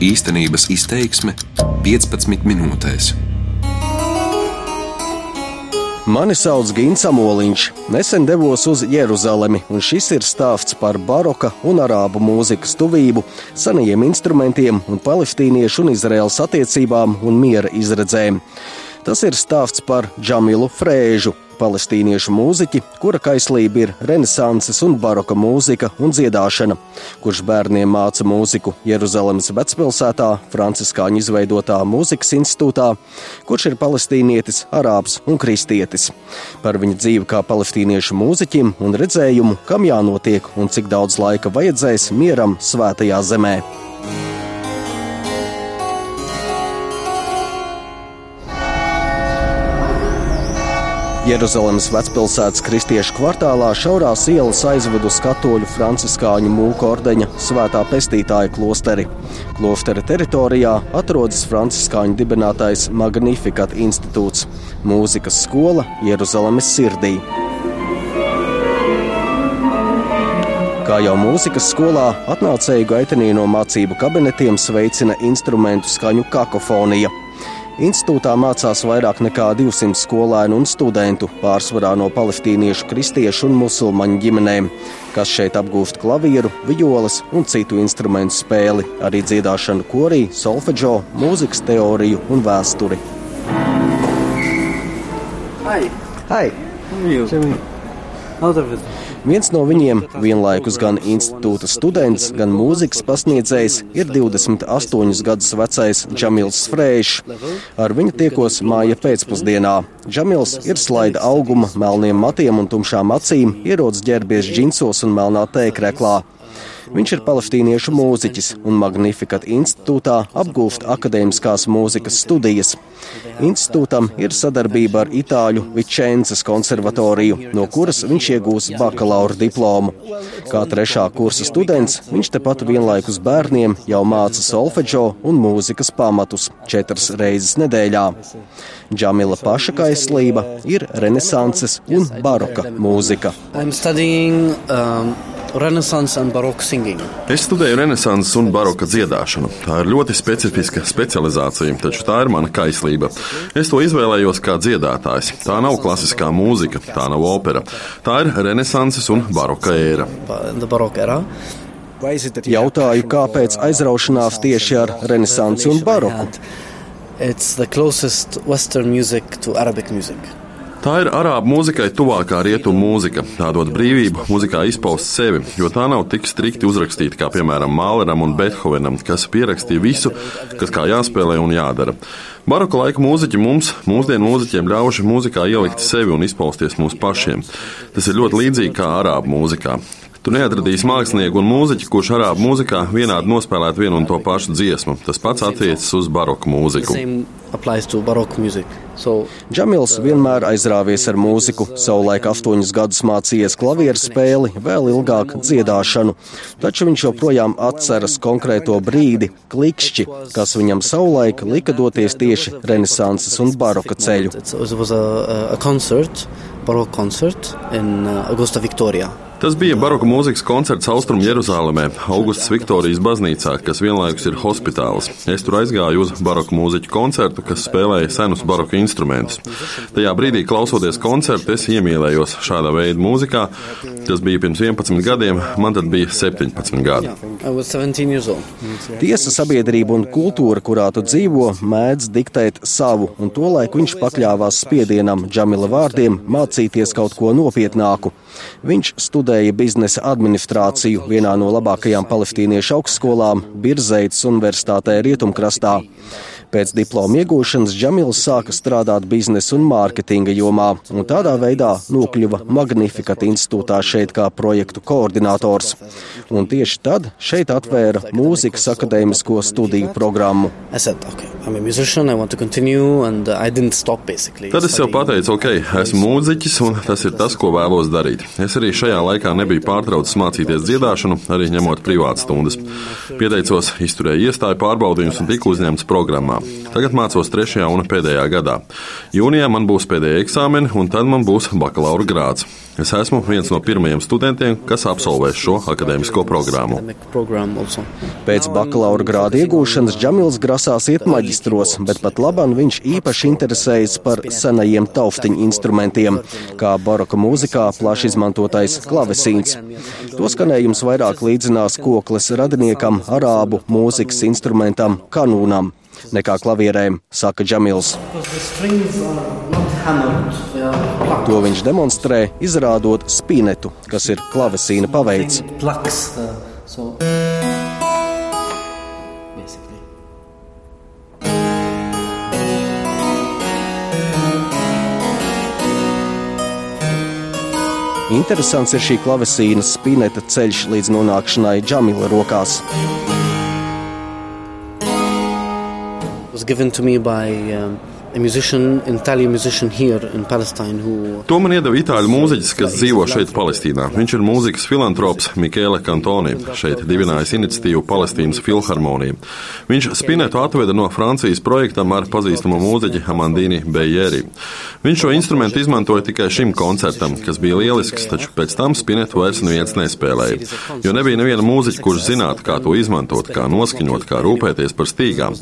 Īstenības izteiksme 15 minūtēs. Mani sauc Gins Amoliņš. Nesen devos uz Jeruzalemi, un šis ir stāsts par baroka un arābu mūzikas tuvību, senajiem instrumentiem un palestīniešu un Izraēlas attiecībām un miera izredzēm. Tas ir stāsts par Džamilu Frēžu, palestīniešu mūziķi, kura kaislība ir renesanses un baroka mūzika un dziedāšana, kurš bērniem māca mūziku Jeruzalemes vecpilsētā, Franciskāņu izveidotā mūzikas institūtā, kurš ir palestīnietis, arābs un kristietis. Par viņa dzīvi kā palestīniešu mūziķim un redzējumu, kam jānotiek un cik daudz laika vajadzēs mieram svētajā zemē. Jeruzalemes vecpilsētas kristiešu kvartālā šaurās ielas aizved uz katoļu franciskāņu mūku ordeņa svētā pestītāja klosteri. Klostera teritorijā atrodas franciskāņu dibinātais Magnificat institūts - mūzikas skola Jeruzalemes sirdī. Kā jau mūzikas skolā, atnācēju gaitenī no mācību kabinetiem sveicina instrumentu skaņu kakofonija. Institūtā mācās vairāk nekā 200 skolēnu un studentu, pārsvarā no palestīniešu, kristiešu un musulmaņu ģimenēm, kas šeit apgūst klavieru, violas un citu instrumentu spēli, arī dziedāšanu korī, solfeģo, mūzikas teoriju un vēsturi. Hi. Hai! How are you? Out of it. Viens no viņiem, vienlaikus gan institūta students, gan mūzikas pasniedzējs, ir 28 gadus vecais Džamils Frēšs. Ar viņu tiekos māja pēcpusdienā. Džamils ir slaida auguma, melniem matiem un tumšām acīm, ierodas ģērbies džinsos un melnā tēkreklā. Viņš ir palestīniešu mūziķis un Magnificat institūtā apgūst akadēmiskās mūzikas studijas. Institūtam ir sadarbība ar Itāļu Vičences konservatoriju, no kuras viņš iegūs bakalaura diplomu. Kā trešā kursa students, viņš tepat vienlaikus bērniem jau māca solfeģo un mūzikas pamatus četras reizes nedēļā. Džamila paša kaislība ir renesanses un baroka mūzika. I'm studying um, Renaissance and Baroque singing. Es studēju renesanses un baroka dziedāšanu. Tā ir ļoti specifiska specializācija, taču tā ir mana kaislība. Es to izvēlējos kā dziedātājs. Tā nav klasiskā mūzika, tā nav opera. Tā ir renesanses un baroka ēra. Jautāju, kāpēc aizraušanās tieši ar renesansi un baroku? It's the closest Western music to Arabic music. Tā ir arābu mūzikai tuvākā rietumu mūzika. Tā dod brīvību mūzikā izpaust sevi, jo tā nav tik strikti uzrakstīta kā, piemēram, Māleram un Bethovenam, kas pierakstīja visu, kas kā jāspēlē un jādara. Baroka laika mūziķi mums, mūsdienu mūziķiem, ļauj mūzikā ielikt sevi un izpausties mūsu pašiem. Tas ir ļoti līdzīgi kā arābu mūzikā. Tu neatradīsi mākslinieku un mūziķu, kurš arābu mūzikā vienādi nospēlētu vienu un to pašu dziesmu. Tas pats attiecas uz baroku mūziku. Same applies to Baroque music. So Džamils vienmēr aizrāvies ar mūziku, savulaik astoņus gadus mācījies klavieru spēli, vēl ilgāk dziedāšanu. Taču viņš joprojām atceras konkrēto brīdi, klikšķi, kas viņam savulaik lika doties tieši renesanses un baroka ceļu. it was a, a concert, Baroque concert in uh, Augusta Victoria. Tas bija baroka mūzikas koncerts Austrum Jeruzalemē, Augustas Viktorijas baznīcā, kas vienlaikus ir hospitāls. Es tur aizgāju uz baroka mūziķu koncertu, kas spēlēja senus baroka instrumentus. Tajā brīdī, klausoties koncertu, es iemīlējos šādā veida mūzikā. Tas bija pirms 11 gadiem, man tad bija 17 gadi. I was 17 years old. Tiesa, sabiedrība un kultūra, kurā tu dzīvo, mēdz diktēt savu, un tolaik viņš pakļāvās spiedienam Džamila vārdiem mācīties kaut ko nopietnāku. Viņš studēja biznesa administrāciju vienā no labākajām palestīniešu augstskolām Birzeitas Universitātē Rietumkrastā. Pēc diploma iegūšanas Džamils sāka strādāt biznesa un mārketinga jomā, un tādā veidā nokļuva Magnificat institūtā šeit kā projektu koordinators. Un tieši tad šeit atvēra mūzikas akadēmisko studiju programmu. I said, okay, I'm a musician, I want to continue, and I didn't stop basically. Tad es studying. pateicu, ok, esmu mūziķis, un tas ir tas, ko vēlos darīt. Es arī šajā laikā nebiju pārtraucis mācīties dziedāšanu, arī ņemot privātas stundas. Pieteicos, izturēju iestāju pārbaudījumus un tiku uzņemts programmā. Tagad mācos trešajā un pēdējā gadā. Jūnijā man būs pēdējie eksāmeni, un tad man būs bakalaura grāds. Es esmu viens no pirmajiem studentiem, kas absolvēs šo akadēmisko programmu. Pēc bakalaura grāda iegūšanas Džamils grasās iet maģistros, bet pat labāk viņš īpaši interesējas par senajiem tauftiņu instrumentiem, kā baroka mūzikā plaši izmantotais klavesīns. To skanējums vairāk līdzinās kokles radiniekam, arābu mūzikas instrumentam, kanūnam nekā klavierēm, saka Džamils. To viņš demonstrē, izrādot spīnetu, kas ir klavesīna paveids. Interesants ir šī klavesīna spīneta ceļš līdz nonākšanai Džamila rokās. Was given to me by um. To man iedeva itāļu mūziķis, kas dzīvo šeit, Palestīnā. Viņš ir mūzikas filantrops Mikēle Kantoni, šeit dibinājis iniciatīvu Palestīnas filharmoniju. Viņš spinetu atveda no Francijas projektam ar pazīstamo mūziķi Amandīni Bejeri. Viņš šo instrumentu izmantoja tikai šim koncertam, kas bija lielisks, taču pēc tam spinetu vairs neviens nespēlēja. Jo nebija neviena mūziķa, kurš zinātu, kā to izmantot, kā noskaņot, kā rūpēties par stīgām.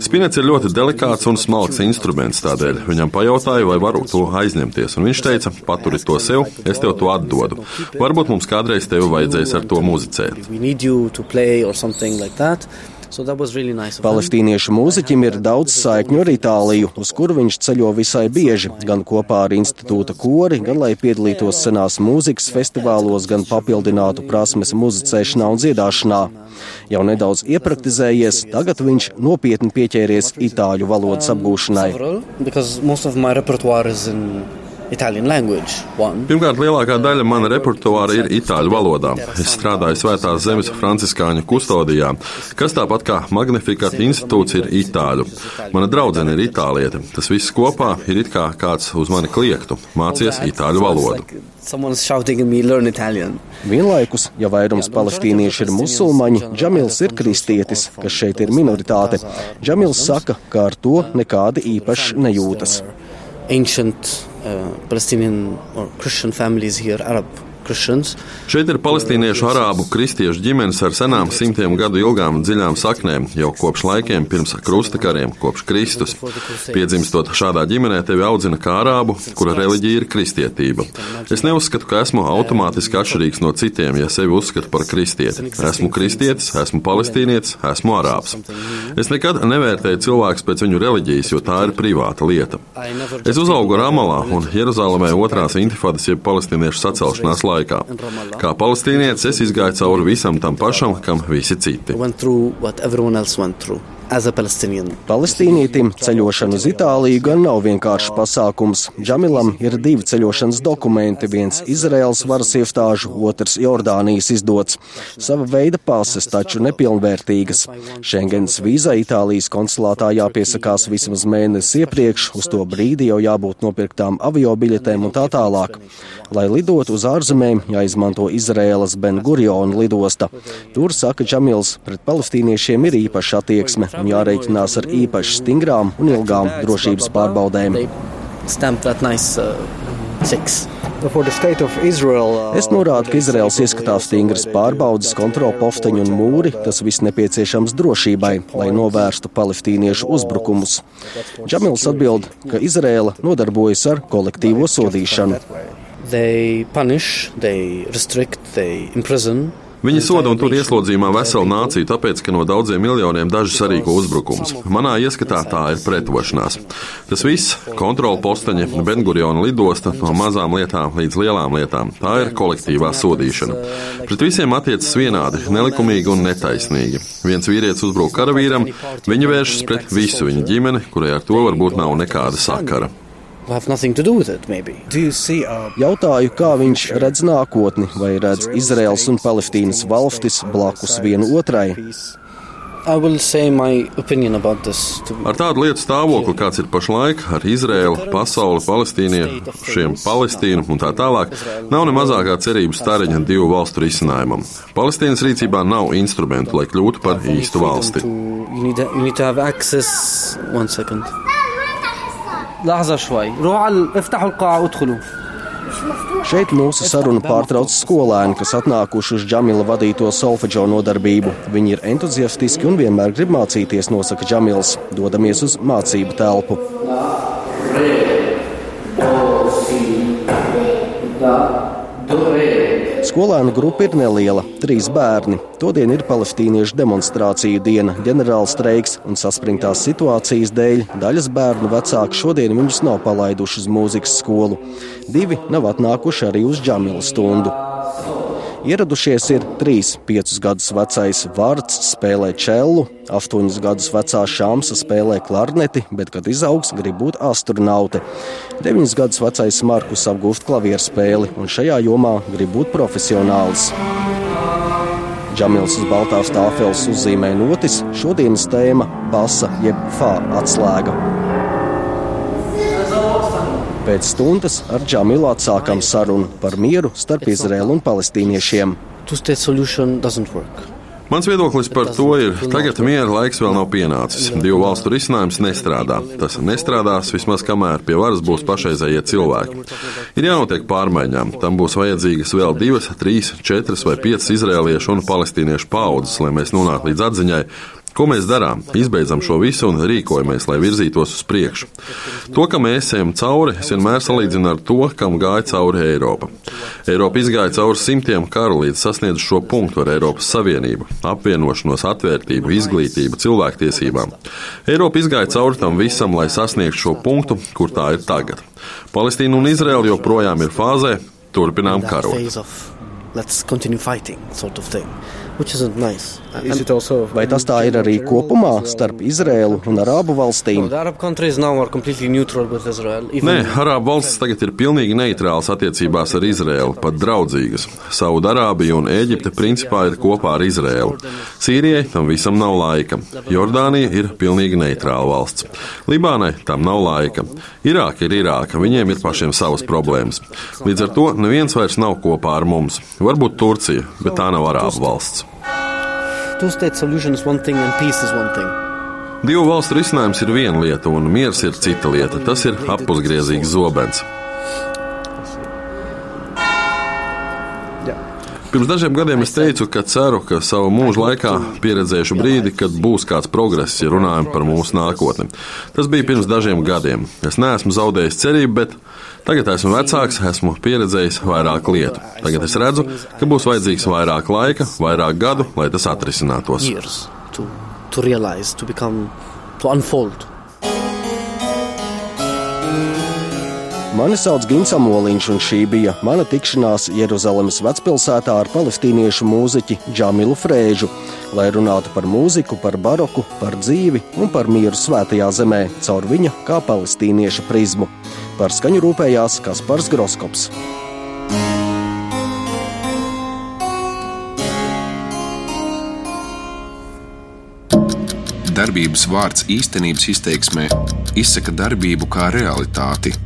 Spinets ir ļoti delikāts un smalks instruments instruments. Tādēļ viņam pajautāju, vai varu to aizņemties. Un viņš teica, paturi to sev, es tev to atdodu. Varbūt mums kādreiz tevi vajadzēs ar to muzicēt. Really nice Palestīniešu mūziķim ir daudz saikņu ar Itāliju, uz kuru viņš ceļo visai bieži, gan kopā ar institūta kori, gan lai piedalītos senās mūzikas festivālos, gan papildinātu prasmes muzicēšanā un dziedāšanā. Jau nedaudz iepraktizējies, tagad viņš nopietni pieķēries itāļu valodas apgūšanai. Pirmkārt, lielākā daļa mana repertuāra ir itāļu valodā. Es strādāju Svētās Zemes Franciskāņu kustodijā, kas tāpat kā Magnificat institūts ir itāļu. Mana draudzene ir itāliete. Tas viss kopā ir it kā kāds uz mani kliegtu, mācies itāļu valodu. Vienlaikus, ja vairums palestīnieši ir musulmaņi, Džamils ir kristietis, kas šeit ir minoritāte. Džamils saka, ka ar to nekādi īpaši nejūtas. Ancient Uh, Palestinian or Christian families here, Arab Christians. Šeit ir palestīniešu arābu kristiešu ģimenes ar senām simtiem gadu ilgām dziļām saknēm, jau kopš laikiem pirms krustakariem, kopš Kristus. Piedzimstot šādā ģimenē, tevi audzina kā arābu, kura reliģija ir kristietība. Es neuzskatu, ka esmu automātiski atšķirīgs no citiem, ja sevi uzskatu par kristieti. Esmu kristietis, esmu palestīnietis, esmu arābs. Es nekad nevērtēju cilvēkus pēc viņu reliģijas, jo tā ir privāta lieta. Es uzaugu Ramalā un Jeruzalemē otrās intifadas jeb palestīniešu sacelšanās laikā laikā. Kā palestīnietis es izgāju cauri visam tam pašam, kam visi citi. Palestīnietim ceļošana uz Itāliju gan nav vienkāršs pasākums. Džamilam ir divi ceļošanas dokumenti, viens Izraels varas iestāžu, otrs Jordānijas izdots. Sava veida pases, taču nepilnvērtīgas. Šengens vīza Itālijas konsulātā jāpiesakās vismaz mēnesi iepriekš, uz to brīdi jau jābūt nopirktām avio biļetēm un tā tālāk. Lai lidotu uz ārzemēm, jāizmanto Izraēlas Ben Guriona lidosta. Tur, saka Džamils, pret palestīniešiem ir īpaša attieksme un jārēķinās ar īpaši stingrām un ilgām drošības pārbaudēm. Es norādu, ka Izraels ieskatās stingras pārbaudas, kontrolpofteņi un mūri. Tas viss nepieciešams drošībai, lai novērstu palestīniešu uzbrukumus. Džamils atbild, ka Izraela nodarbojas ar kolektīvo sodīšanu. They punish, they restrict, they imprison. Viņi soda un tur ieslodzījumā veselu nāciju, tāpēc, ka no daudziem miljoniem daži sarīko uzbrukums. Manā ieskatā tā ir pretošanās. Tas viss - kontrola posteņi, Benguriona lidosta, no mazām lietām līdz lielām lietām. Tā ir kolektīvā sodīšana. Pret visiem attiecas vienādi, nelikumīgi un netaisnīgi. Viens vīrietis uzbruk karavīram, viņi vēršas pret visu viņa ģimeni, kurai ar to varbūt nav nekāda sakara. Jautāju, kā viņš redz nākotni, vai redz Izraels un Palestīnas valstis blakus vienu otrai. Ar tādu lietu stāvokli, kāds ir pašlaik, ar Izraēlu, pasauli, palestīniešiem, Palestīnu un tā tālāk, nav ne mazākā cerības stariņa divu valstu risinājumam. Palestīnas rīcībā nav instrumentu, lai kļūtu par īstu valsti. You need, you need Lāza švai. Roāli, eftahu lkā, utkulu. Šeit mūsu sarunu pārtrauc skolēni, kas atnākuši uz Džamila vadīto solfeģo nodarbību. Viņi ir entuziastiski un vienmēr grib mācīties, nosaka Džamils. Dodamies uz mācību telpu. La, re, do, si, da, do, re. Skolēnu grupa ir neliela - trīs bērni. Todien ir palestīniešu demonstrāciju diena, ģenerāla streiks un saspringtās situācijas dēļ. Daļas bērnu vecāki šodien viņus nav palaiduši uz mūzikas skolu. Divi nav atnākuši arī uz džamila stundu. Ieradušies ir 3, 5 gadus vecais Vārts, spēlē čelu, 8 gadus vecā Šāmsa spēlē klarneti, bet, kad izaugs, grib būt astronaute. 9 gadus vecais Markus apgūst klavieru spēli un šajā jomā grib būt profesionāls. Džamils uz baltās tāfeles uzzīmē notis, šodienas tēma - basa jeb fā atslēga. Pēc stundas ar Džamilu atsākām sarunu par mieru starp Izraēlu un palestīniešiem. Mans viedoklis par to ir, ka tagad miera laiks vēl nav pienācis. Divu valstu risinājums nestrādā. Tas nestrādās vismaz kamēr pie varas būs pašreizējie cilvēki. Ir jānotiek pārmaiņām. Tam būs vajadzīgas vēl divas, trīs, četras vai piecas izrēliešu un palestīniešu paudzes, lai mēs nonāktu līdz atziņai, Ko mēs darām? Izbeidzam šo visu un rīkojamies, lai virzītos uz priekšu. To, ka mēs ejam cauri, es vienmēr salīdzinu ar to, kam gāja cauri Eiropa. Eiropa izgāja cauri simtiem karu līdz sasniedz šo punktu ar Eiropas Savienību, apvienošanos, atvērtību, izglītību, cilvēktiesībām. Eiropa izgāja cauri tam visam, lai sasniegtu šo punktu, kur tā ir tagad. Palestīna un Izraela joprojām ir fāzē, turpinām karot. Let's continue fighting, sort of thing. Vai tas tā ir arī kopumā starp Izrēlu un Arābu valstīm? Nē, Arābu valstis tagad ir pilnīgi neitrāls attiecībās ar Izrēlu, pat draudzīgas. Saudārābija un Ēģipte principā ir kopā ar Izrēlu. Sīrijai tam visam nav laika. Jordānija ir pilnīgi neitrāla valsts. Libānai tam nav laika. Irāka ir Irāka, viņiem ir pašiem savas problēmas. Līdz ar to neviens vairs nav kopā ar mums. Varbūt Turcija, bet tā nav Arābu valsts two-state solution is one thing and peace is one thing. Divu valstu risinājums ir viena lieta, un miers ir cita lieta. Tas ir apusgriezīgs zobens. Pirms dažiem gadiem es teicu, ka ceru, ka savu mūžu laikā pieredzēšu brīdi, kad būs kāds progress, ja runājam par mūsu nākotni. Tas bija pirms dažiem gadiem. Es neesmu zaudējis cerību, bet Tagad esmu vecāks, esmu pieredzējis vairāk lietu. Tagad es redzu, ka būs vajadzīgs vairāk laika, vairāk gadu, lai tas atrisinātos. To, to realize, to become, to unfold. Mani sauc Gins Amoliņš, un šī bija mana tikšanās Jeruzalemes vecpilsētā ar palestīniešu mūziķi Džamilu Frēžu, lai runātu par mūziku, par baroku, par dzīvi un par mieru svētajā zemē caur viņa kā palestīnieša prizmu. Par skaņu rūpējās Kaspars Groskops. Darbības vārds īstenības izteiksmē izsaka darbību kā realitāti -